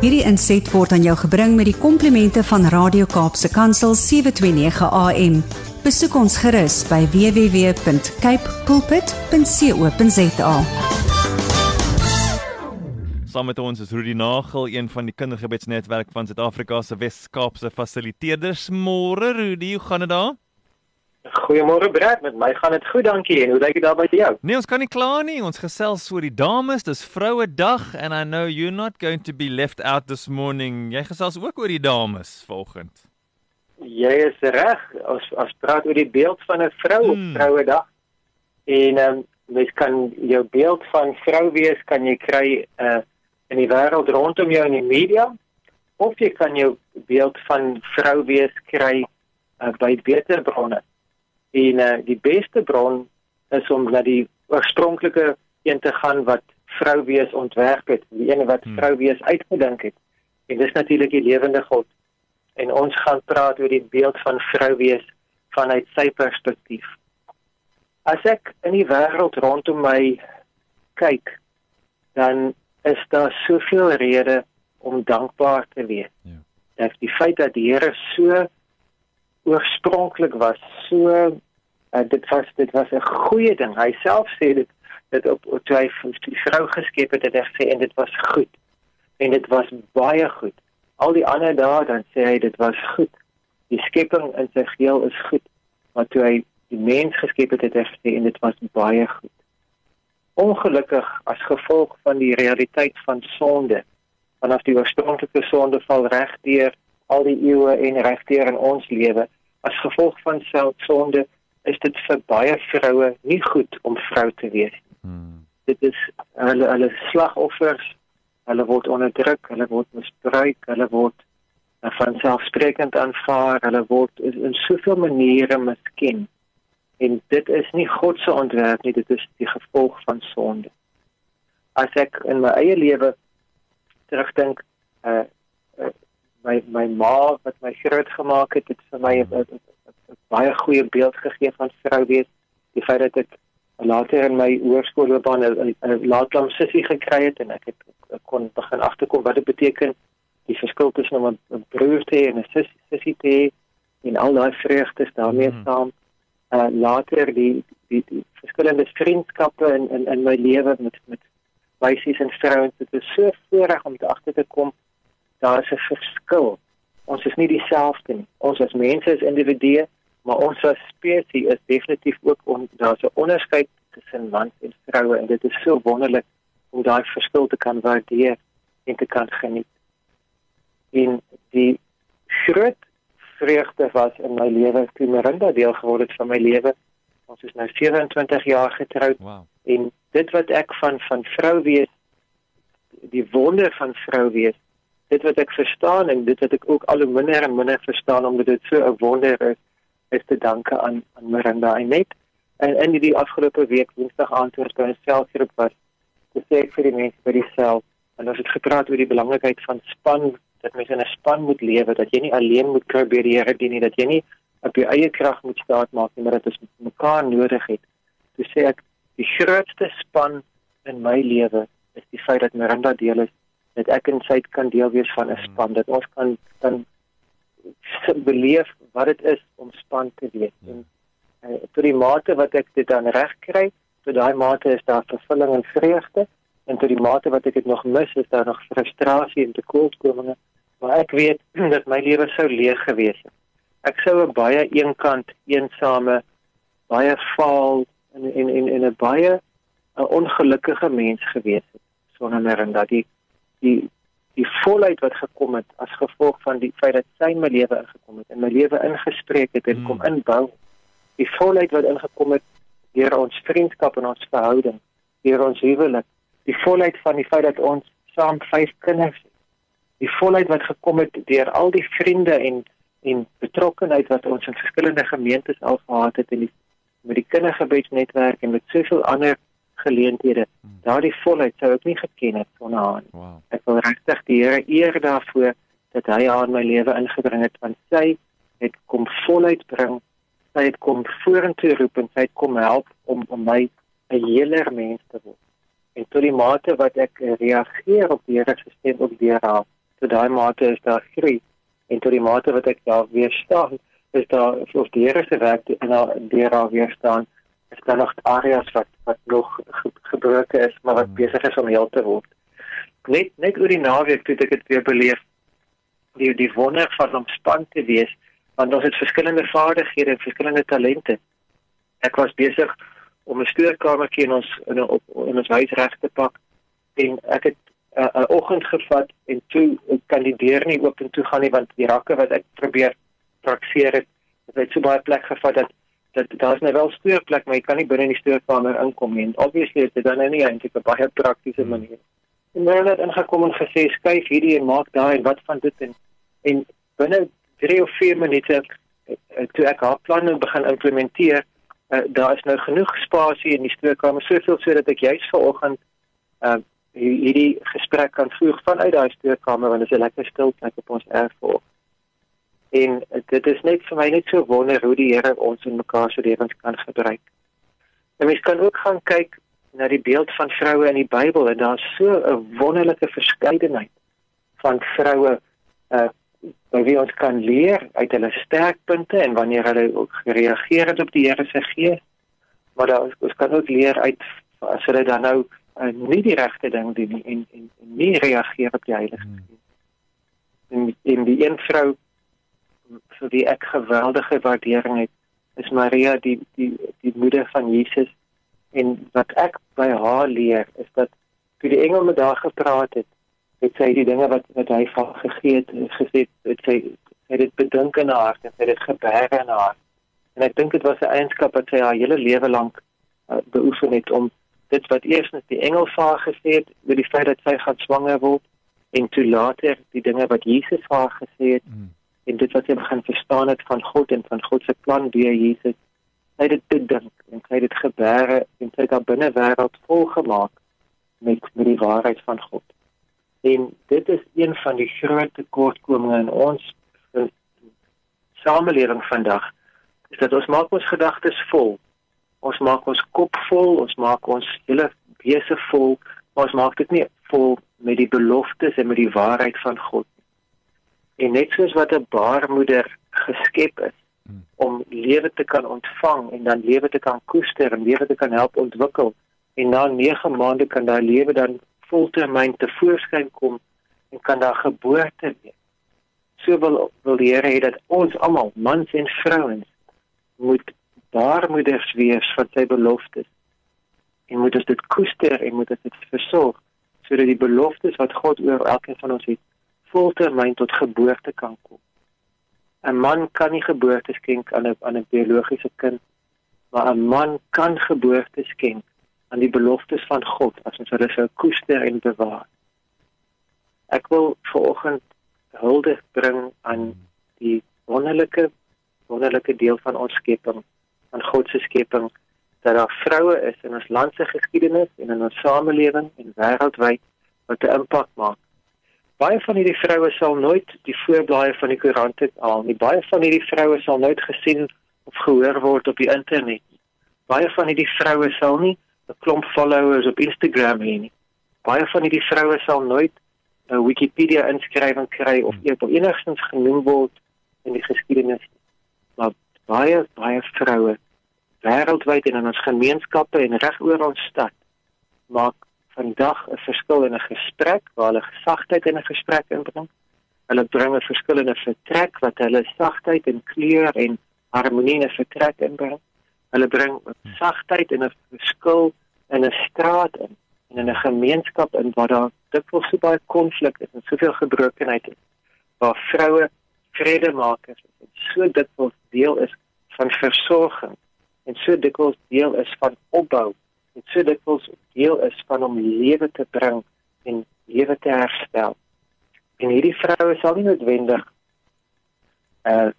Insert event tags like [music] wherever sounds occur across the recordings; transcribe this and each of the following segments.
Hierdie inset word aan jou gebring met die komplimente van Radio Kaapse Kansel 729 AM. Besoek ons gerus by www.cape pulpit.co.za. Saam met ons is Rudy Nagel, een van die kindergebedsnetwerk van Suid-Afrika se Wes-Kaapse fasiliteerders. Môre Rudy, hoe gaan dit daar? Goeiemôre Brad, met my gaan dit goed, dankie. En hoe lyk dit daar by jou? Nee, ons kan nie kla nie. Ons gesels oor die dames. Dis Vrouedag and I know you're not going to be left out this morning. Jy gesels ook oor die dames vanoggend. Jy is reg. Ons ons praat oor die beeld van 'n vrou hmm. op Vrouedag. En ehm um, mens kan jou beeld van vrou wees kan jy kry uh in die wêreld rondom jou in die media of jy kan jou beeld van vrou wees kry uh, by beter bronne. En uh, die beste bron is om na die oorspronklike een te gaan wat vrou wees ontwerp het, die ene wat hmm. vrou wees uitgedink het. En dis natuurlik die lewende God. En ons gaan praat oor die beeld van vrou wees vanuit sy perspektief. As ek in die wêreld rondom my kyk, dan is daar soveel redes om dankbaar te wees. Ja. Dat die feit dat die Here so oorspronklik was so uh, dit was dit was 'n goeie ding. Hy self sê dit dat op op toe hy die vrou geskep het, het hy gesê en dit was goed. En dit was baie goed. Al die ander dae dan sê hy dit was goed. Die skepping in sy geheel is goed. Maar toe hy die mens geskep het, het hy gesê en dit was baie goed. Ongelukkig as gevolg van die realiteit van sonde, vanaf die oorspronklike sondeval regdeur al die eeue en regdeur in ons lewe as gevolg van selfsonde is dit vir baie vroue nie goed om vrou te wees nie. Hmm. Dit is hulle hulle slagoffers, hulle word onderdruk, hulle word misbruik, hulle word uh, van selfsprekend aanvaar, hulle word in, soveel maniere misken. En dit is nie God se ontwerp nie, dit is die gevolg van sonde. As ek in my eie lewe terugdink, uh my my ma wat my groot gemaak het, het vir my 'n baie goeie beeld gegee van vrou wees. Die feit dat ek later in my hoërskoolloopbaan 'n laatlam sussie gekry het en ek het ek kon begin agterkom wat dit beteken die verskil tussen om 'n broer te hê en 'n sussie sussie te hê en al daai vreugdes daarmee mm. saam. Uh later die die, die verskillende vriendskappe in in in my lewe met met meisies en vrouens dit is so voorreg om te agter te kom daar is 'n verskil. Ons is nie dieselfde nie. Ons as mense is individue, maar ons as spesies is definitief ook on, daar's 'n onderskeid tussen mans en vroue en dit is so wonderlik om daai verskil te kan waardeer en te kan geniet. En die groot vreugde was in my lewe toe Miranda deel geword het van my lewe. Ons is nou 27 jaar getroud. Wow. En dit wat ek van van vrou wees die wonder van vrou wees dit wat ek verstaan en dit wat ek ook al hoe minder en minder verstaan omdat dit so 'n wonder is is te danke aan aan Miranda en net en in die afgelope week Woensdag aand toe by 'n selfgroep was te sê vir die mense by die self en ons het gepraat oor die belangrikheid van span dat mense in 'n span moet lewe dat jy nie alleen moet probeer die Here dien nie dat jy nie op jou eie krag moet staat maak nie maar dat ons mekaar nodig het. Toe sê ek die grootste span in my lewe is die feit dat Miranda deel is dat ek en sy kan deel wees van 'n hmm. span dat ons kan kan beleef wat dit is om span te wees ja. en uh, tot die mate wat ek dit dan reg kry tot daai mate is daar vervulling en vreugde en tot die mate wat ek dit nog mis is daar nog frustrasie en tekortkominge maar ek weet [clears throat] dat my lewe sou leeg gewees het ek sou 'n baie eenkant eensame baie vaal en en en, en 'n baie 'n ongelukkige mens gewees het sonder en dat die die die volheid wat gekom het as gevolg van die feit dat sy in my lewe ingekom het en my lewe ingespreek het en hmm. kom inbou. Die volheid wat ingekom het deur ons vriendskap en ons verhouding deur ons huwelik. Die volheid van die feit dat ons saam vyf kinders het. Die volheid wat gekom het deur al die vriende en en betrokkenheid wat ons in verskillende gemeentes al gehad het en die met die kindergebedsnetwerk en met soveel ander geleenthede. Hmm. Daardie volheid sou ek nie geken het sonder haar nie. Wow. Ek wil regtig die Here eer daarvoor dat hy haar in my lewe ingebring het want sy het kom voluit bring. Sy het kom vorentoe roep en sy het kom help om om my 'n heler mens te word. En tot die mate wat ek reageer op die Here se stem op deur haar tot daai mate is daar groei en tot die mate wat ek daar weer staan is daar of die Here se werk in deur daar weer staan is daar nog areas wat wat nog ge, gebroken is maar wat mm. besig is om heel te word net net oor die naweek toe ek dit weer beleef die die wonder van om span te wees want ons het verskillende vaardighede en verskillende talente ek was besig om 'n stuurkamertjie in ons in, op, in ons huis reg te pak en ek het 'n uh, oggend gevat en toe kan die deur nie oop en toe gaan nie want die rakke wat ek probeer prakseer het het so baie plek gevat dat dat daar's nou wel stuurplek maar jy kan nie binne in die stuurkamer inkom nie. En obviously is dit dan nou nie eintlik 'n baie praktiese manier. En nou het ingekom en gesê skuif hierdie en maak daai en wat van dit en en binne 3 of 4 minute eh, toe ek haar planne begin implementeer uh, daar is nou genoeg spasie in die stuurkamer soveel sodat ek juis vanoggend uh, hierdie gesprek kan voer vanuit daai stuurkamer want dit is 'n lekker stil plek op ons erf. En dit is net vir my net so wonder hoe die Here ons in mekaar se lewens kan gebruik. En mens kan ook gaan kyk na die beeld van vroue in die Bybel en daar's so 'n wonderlike verskeidenheid van vroue uh by wie ons kan leer uit hulle sterkpunte en wanneer hulle ook gereageer het op die Here se gees. Maar daar ons kan ook leer uit as hulle dan nou uh, nie die regte ding doen en, en en nie reageer op die Heilige hmm. Gees. En in die een vrou vir wie ek geweldige waardering het, is Maria die die die moeder van Jesus en wat ek by haar leer is dat toe die engel met haar gepraat het, het sy die dinge wat wat hy van gegee het gesê het sy het dit bedink in haar en sy het dit geberg in haar. En ek dink dit was 'n eienskap wat sy haar hele lewe lank uh, beoefen het om dit wat eers net die engel vir haar gesê het oor die feit dat sy gaan swanger word en toe later die dinge wat Jesus vir haar gesê het mm. En dit wat sy begin verstaan het van God en van God se plan deur Jesus sy het dit dink en sy het dit gebeure en sy haar binne wêreld volgemaak met met die waarheid van God en dit is een van die groot tekortkominge in ons in samelewing vandag is dat ons maak ons gedagtes vol ons maak ons kop vol, ons maak ons hele wese vol, maar ons maak dit nie vol met die beloftes en met die waarheid van God. En net soos wat 'n baarmoeder geskep is om lewe te kan ontvang en dan lewe te kan koester en lewe te kan help ontwikkel en na 9 maande kan daai lewe dan voltermyn te voorskyn kom en kan daar geboorte wees. So wil wil die Here hê dat ons almal, mans en vrouens, moet baarmoeders wees van sy beloftes. En moet ons dit koester en moet ons dit versorg sodat die beloftes wat God oor elkeen van ons het voltermyn tot geboorte kan kom. 'n Man kan nie geboorte skenk aan 'n aan 'n biologiese kind, maar 'n man kan geboorte skenk aan die beloftes van God as ons hulle sou koester en bewaar. Ek wil vanoggend hulde bring aan die wonderlike wonderlike deel van ons skepping van God se skepping dat daar vroue is in ons land se geskiedenis en in ons samelewing en wêreldwyd wat 'n impak maak. Baie van hierdie vroue sal nooit die voorblaaie van die koerant haal nie. Baie van hierdie vroue sal nooit gesien of gehoor word op die internet nie. Baie van hierdie vroue sal nie 'n klomp followers op Instagram hê nie. Baie van hierdie vroue sal nooit 'n Wikipedia inskrywing kry of enigstens genoem word in die geskiedenis. Maar baie baie vroue wêreldwyd en in ons gemeenskappe en reg oor ons stad maak vandag 'n verskil in 'n gesprek waar hulle gesagtheid in 'n gesprek inbring. Hulle bring 'n verskil in 'n vertrek wat hulle sagtheid en kleur en harmonie in 'n vertrek inbring. Hulle bring sagtheid en 'n verskil in 'n straat in en in 'n gemeenskap in waar daar dikwels so baie konflik is en soveel gebrokenheid is. Waar vroue vredemakers is en so dikwels deel is van versorging en so dikwels deel is van opbou en so dikwels deel is van om lewe te bring en lewe te herstel. En hierdie vroue sal nie noodwendig 'n uh,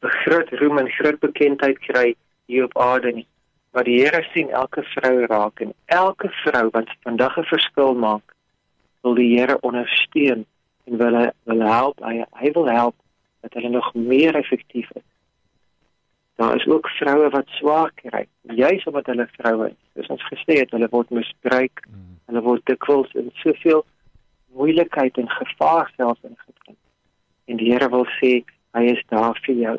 groot roem en groot bekendheid kry hier op aarde nie. Maar die Here sien elke vrou raak en elke vrou wat vandag 'n verskil maak, wil die Here ondersteun en wil hy wil help, hy, hy wil help dat hulle nog meer effektief is. Daar is ook vroue wat swaar kry, juis omdat hulle vroue is. Soos ons gesê het, hulle word misbruik. Mm. Hulle word dikwels in soveel moeilikheid en gevaar self ingebring. En die Here wil sê hy is daar vir jou.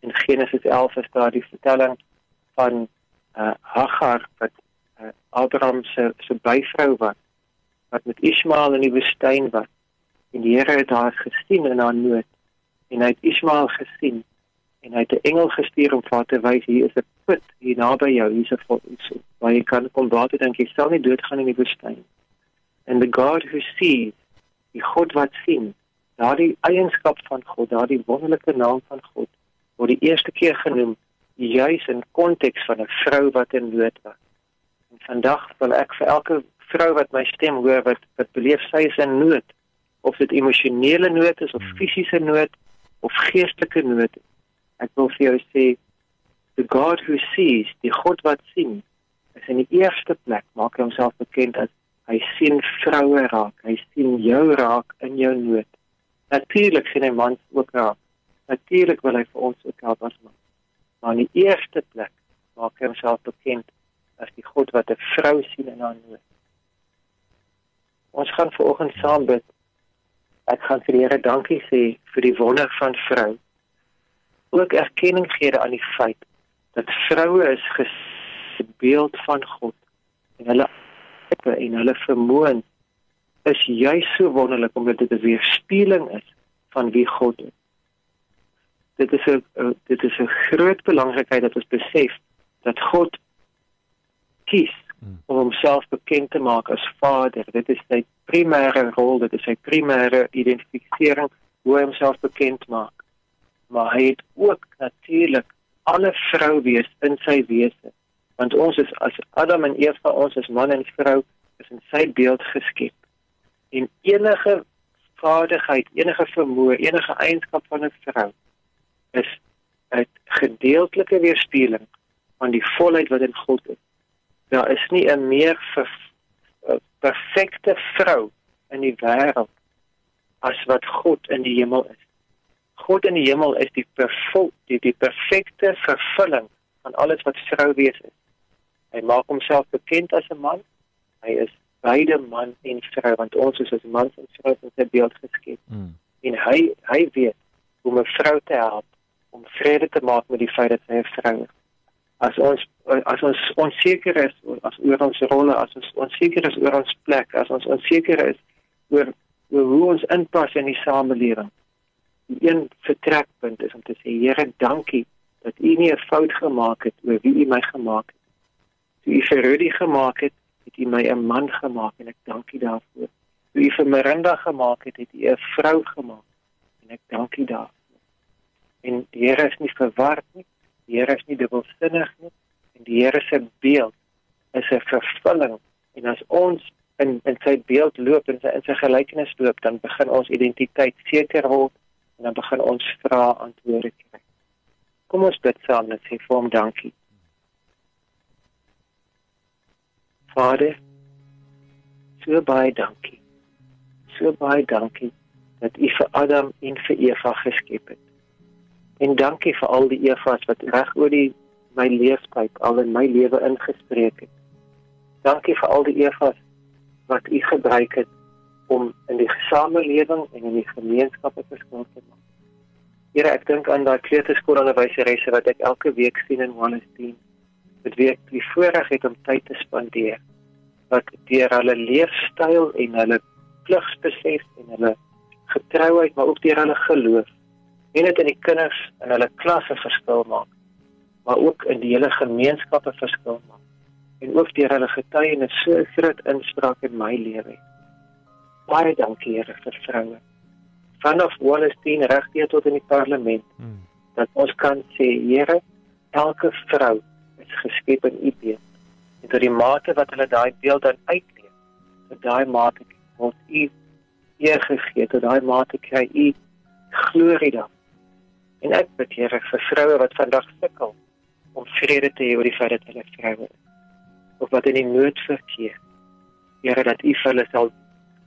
In Genesis 11 is daar die vertelling van uh, Hagar wat uh, Abraham se se byvrou was wat met Ismael in die woestyn was. En die Here het haar gesien in haar nood en hy het Ismael gesien en hy het 'n engel gestuur om vir te wys hier is 'n put hier naby jou, hier's 'n fontein waar jy kan kom water drink. Jy sal nie doodgaan in die woestyn. And the God who sees, die God wat sien, daardie eienskap van God, daardie wonderlike naam van God word die eerste keer genoem juis in konteks van 'n vrou wat in nood was. En vandag wil ek vir elke vrou wat my stem hoor wat wat beleef sy is in nood, of dit emosionele nood is of hmm. fisiese nood of geestelike nood. Ek wil vir jou sê the God who sees, die God wat sien, is in die eerste plek maak hy homself bekend as hy sien vroue raak, hy sien jou raak in jou nood. Natuurlik sien hy mans ook raak. Natuurlik wil hy vir ons ook help as man. Maar in die eerste plek maak hy homself bekend as die God wat 'n vrou sien in haar nood. Ons gaan vanoggend saam bid. Ek gaan vir die Here dankie sê vir die wonder van vrou. Ook erkenning gee aan die feit dat vroue is gebeeld van God en hulle en hulle vermoë is juis so wonderlik omdat dit 'n weerspieëling is van wie God is dit is 'n dit is 'n groot belangrikheid dat ons besef dat God kies hmm. om homself bekend te maak as Vader. Dit is sy primêre rol, dit is sy primêre identifikasering hoe hy homself bekend maak. Maar hy het ook natuurlik alle vrou wees in sy wese. Want ons is as Adam en Eva, ons is man en vrou, is in sy beeld geskep. En enige vaardigheid, enige vermoë, enige eienskap van 'n vrou is 'n gedeeltelike weerspieëling van die volheid wat in God is. Daar is nie 'n meer perfekte vrou in die wêreld as wat God in die hemel is. God in die hemel is die perfek die, die perfekte vervulling van alles wat vrou wees is. Hy maak homself bekend as 'n man. Hy is beide man en vrou want ons is as mans en vrouens in sy beeld geskep. Mm. En hy hy weet hoe om 'n vrou te help om vrede te maak met die feit dat sy 'n vrou is. As ons as ons onseker is as oor ons rolle, as ons onseker is oor ons plek, as ons onseker is oor, oor hoe ons inpas in die samelewing. Een vertrekpunt is om te sê Here, dankie dat U nie 'n fout gemaak het oor wie U my gemaak het. Toe U vir Rudy gemaak het, het U my 'n man gemaak en ek dank U daarvoor. Toe U vir Miranda gemaak het, het U 'n vrou gemaak en ek dank U daarvoor en die Here is nie verward nie. Die Here is nie dubbelsinnig nie en die Here se beeld is 'n vervulling en as ons in in sy beeld loop en sy in sy gelykenis loop dan begin ons identiteit seker word en dan begin ons vra antwoorde kry. Kom ons bid saam en sê vir hom dankie. Vader, so baie dankie. So baie dankie dat U vir Adam en vir Eva geskep het. En dankie vir al die Evas wat reg oor die my lewenstyd al in my lewe ingespreek het. Dankie vir al die Evas wat u gebruik het om in die samelewing en in die gemeenskappe verskil te maak. Here, ek dink aan daai kleuterskoolonderwyseresse wat ek elke week sien in Wallensteen. Dit week die voorreg het om tyd te spandeer wat deur hulle leefstyl en hulle pligsbesef en hulle getrouheid maar ook deur hulle geloof en dit in die kinders in hulle klasse verskil maak maar ook in die hele gemeenskappe verskil maak en ook deur hulle getuienis so groot inspraak in my lewe baie dankie Here vir vroue vanaf Wallacedine regdeur tot in die parlement hmm. dat ons kan sê Here elke vrou is geskep in u beeld en tot die mate wat hulle daai beeld dan uitleef tot daai mate word u eer gegee tot daai mate kry u glorie dan En ek bid Here vir vroue wat vandag sukkel om vrede te hê oor die feit dat hulle vroue is. Of wat in die nood verkeer. Here dat U hulle sal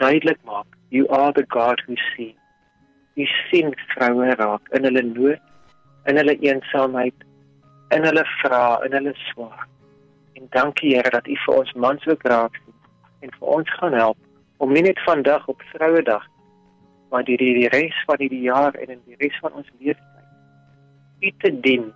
duidelik maak, you are the God who sees. U sien vroue raak in hulle nood, in hulle eensaamheid, in hulle vrae, in hulle swaar. En dankie Here dat U vir ons mans ook raak sien en vir ons gaan help om nie net vandag op Vrouedag maar die die, die res van die jaar en in die res van ons lewenstyd u te dien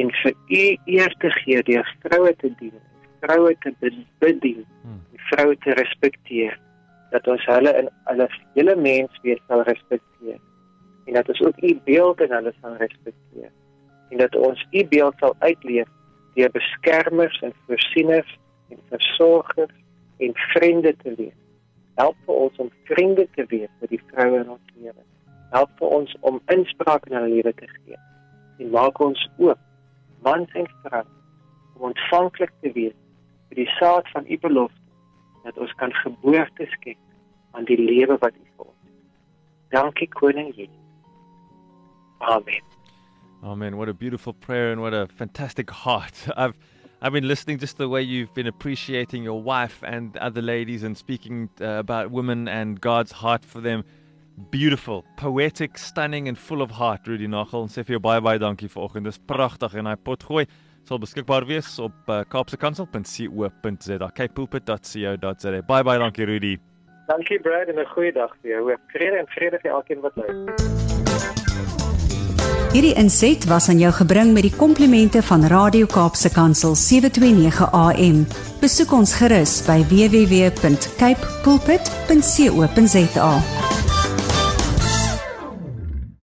en vir u eer te gee deur vroue te dien, vroue te bedien, hmm. vroue te respekteer dat ons hulle in hulle hele mens wees sal respekteer en dat ons ook u beeld in hulle sal respekteer en dat ons u beeld sal uitleef deur beskermers en voorsieners en versorgers en vriende te wees. Help vir ons om vriende te wees vir die vroue in ons lewe. Help vir ons om inspraak in hulle lewe te gee. En maak ons oop, mans en vroue, om ontvanklik te wees vir die saad van u belofte dat ons kan geboorte skep aan die lewe wat u vir ons het. Dankie koning Jesus. Amen. Amen. What a beautiful prayer and what a fantastic heart. [laughs] I've I've been listening just the way you've been appreciating your wife and other ladies and speaking uh, about women and God's heart for them. Beautiful, poetic, stunning and full of heart, Rudy Nagel. En sê vir jou baie baie dankie vanoggend. Dis pragtig en hy potgooi sal beskikbaar wees op uh, kaapsekansel.co.za. kpulpit.co.za. Baie baie dankie Rudy. Dankie Brad en 'n goeie dag vir jou. Vrede en vrede vir elkeen wat luister. Hierdie inset was aan jou gebring met die komplimente van Radio Kaapse Kansel 729 AM. Besoek ons gerus by www.cape pulpit.co.za.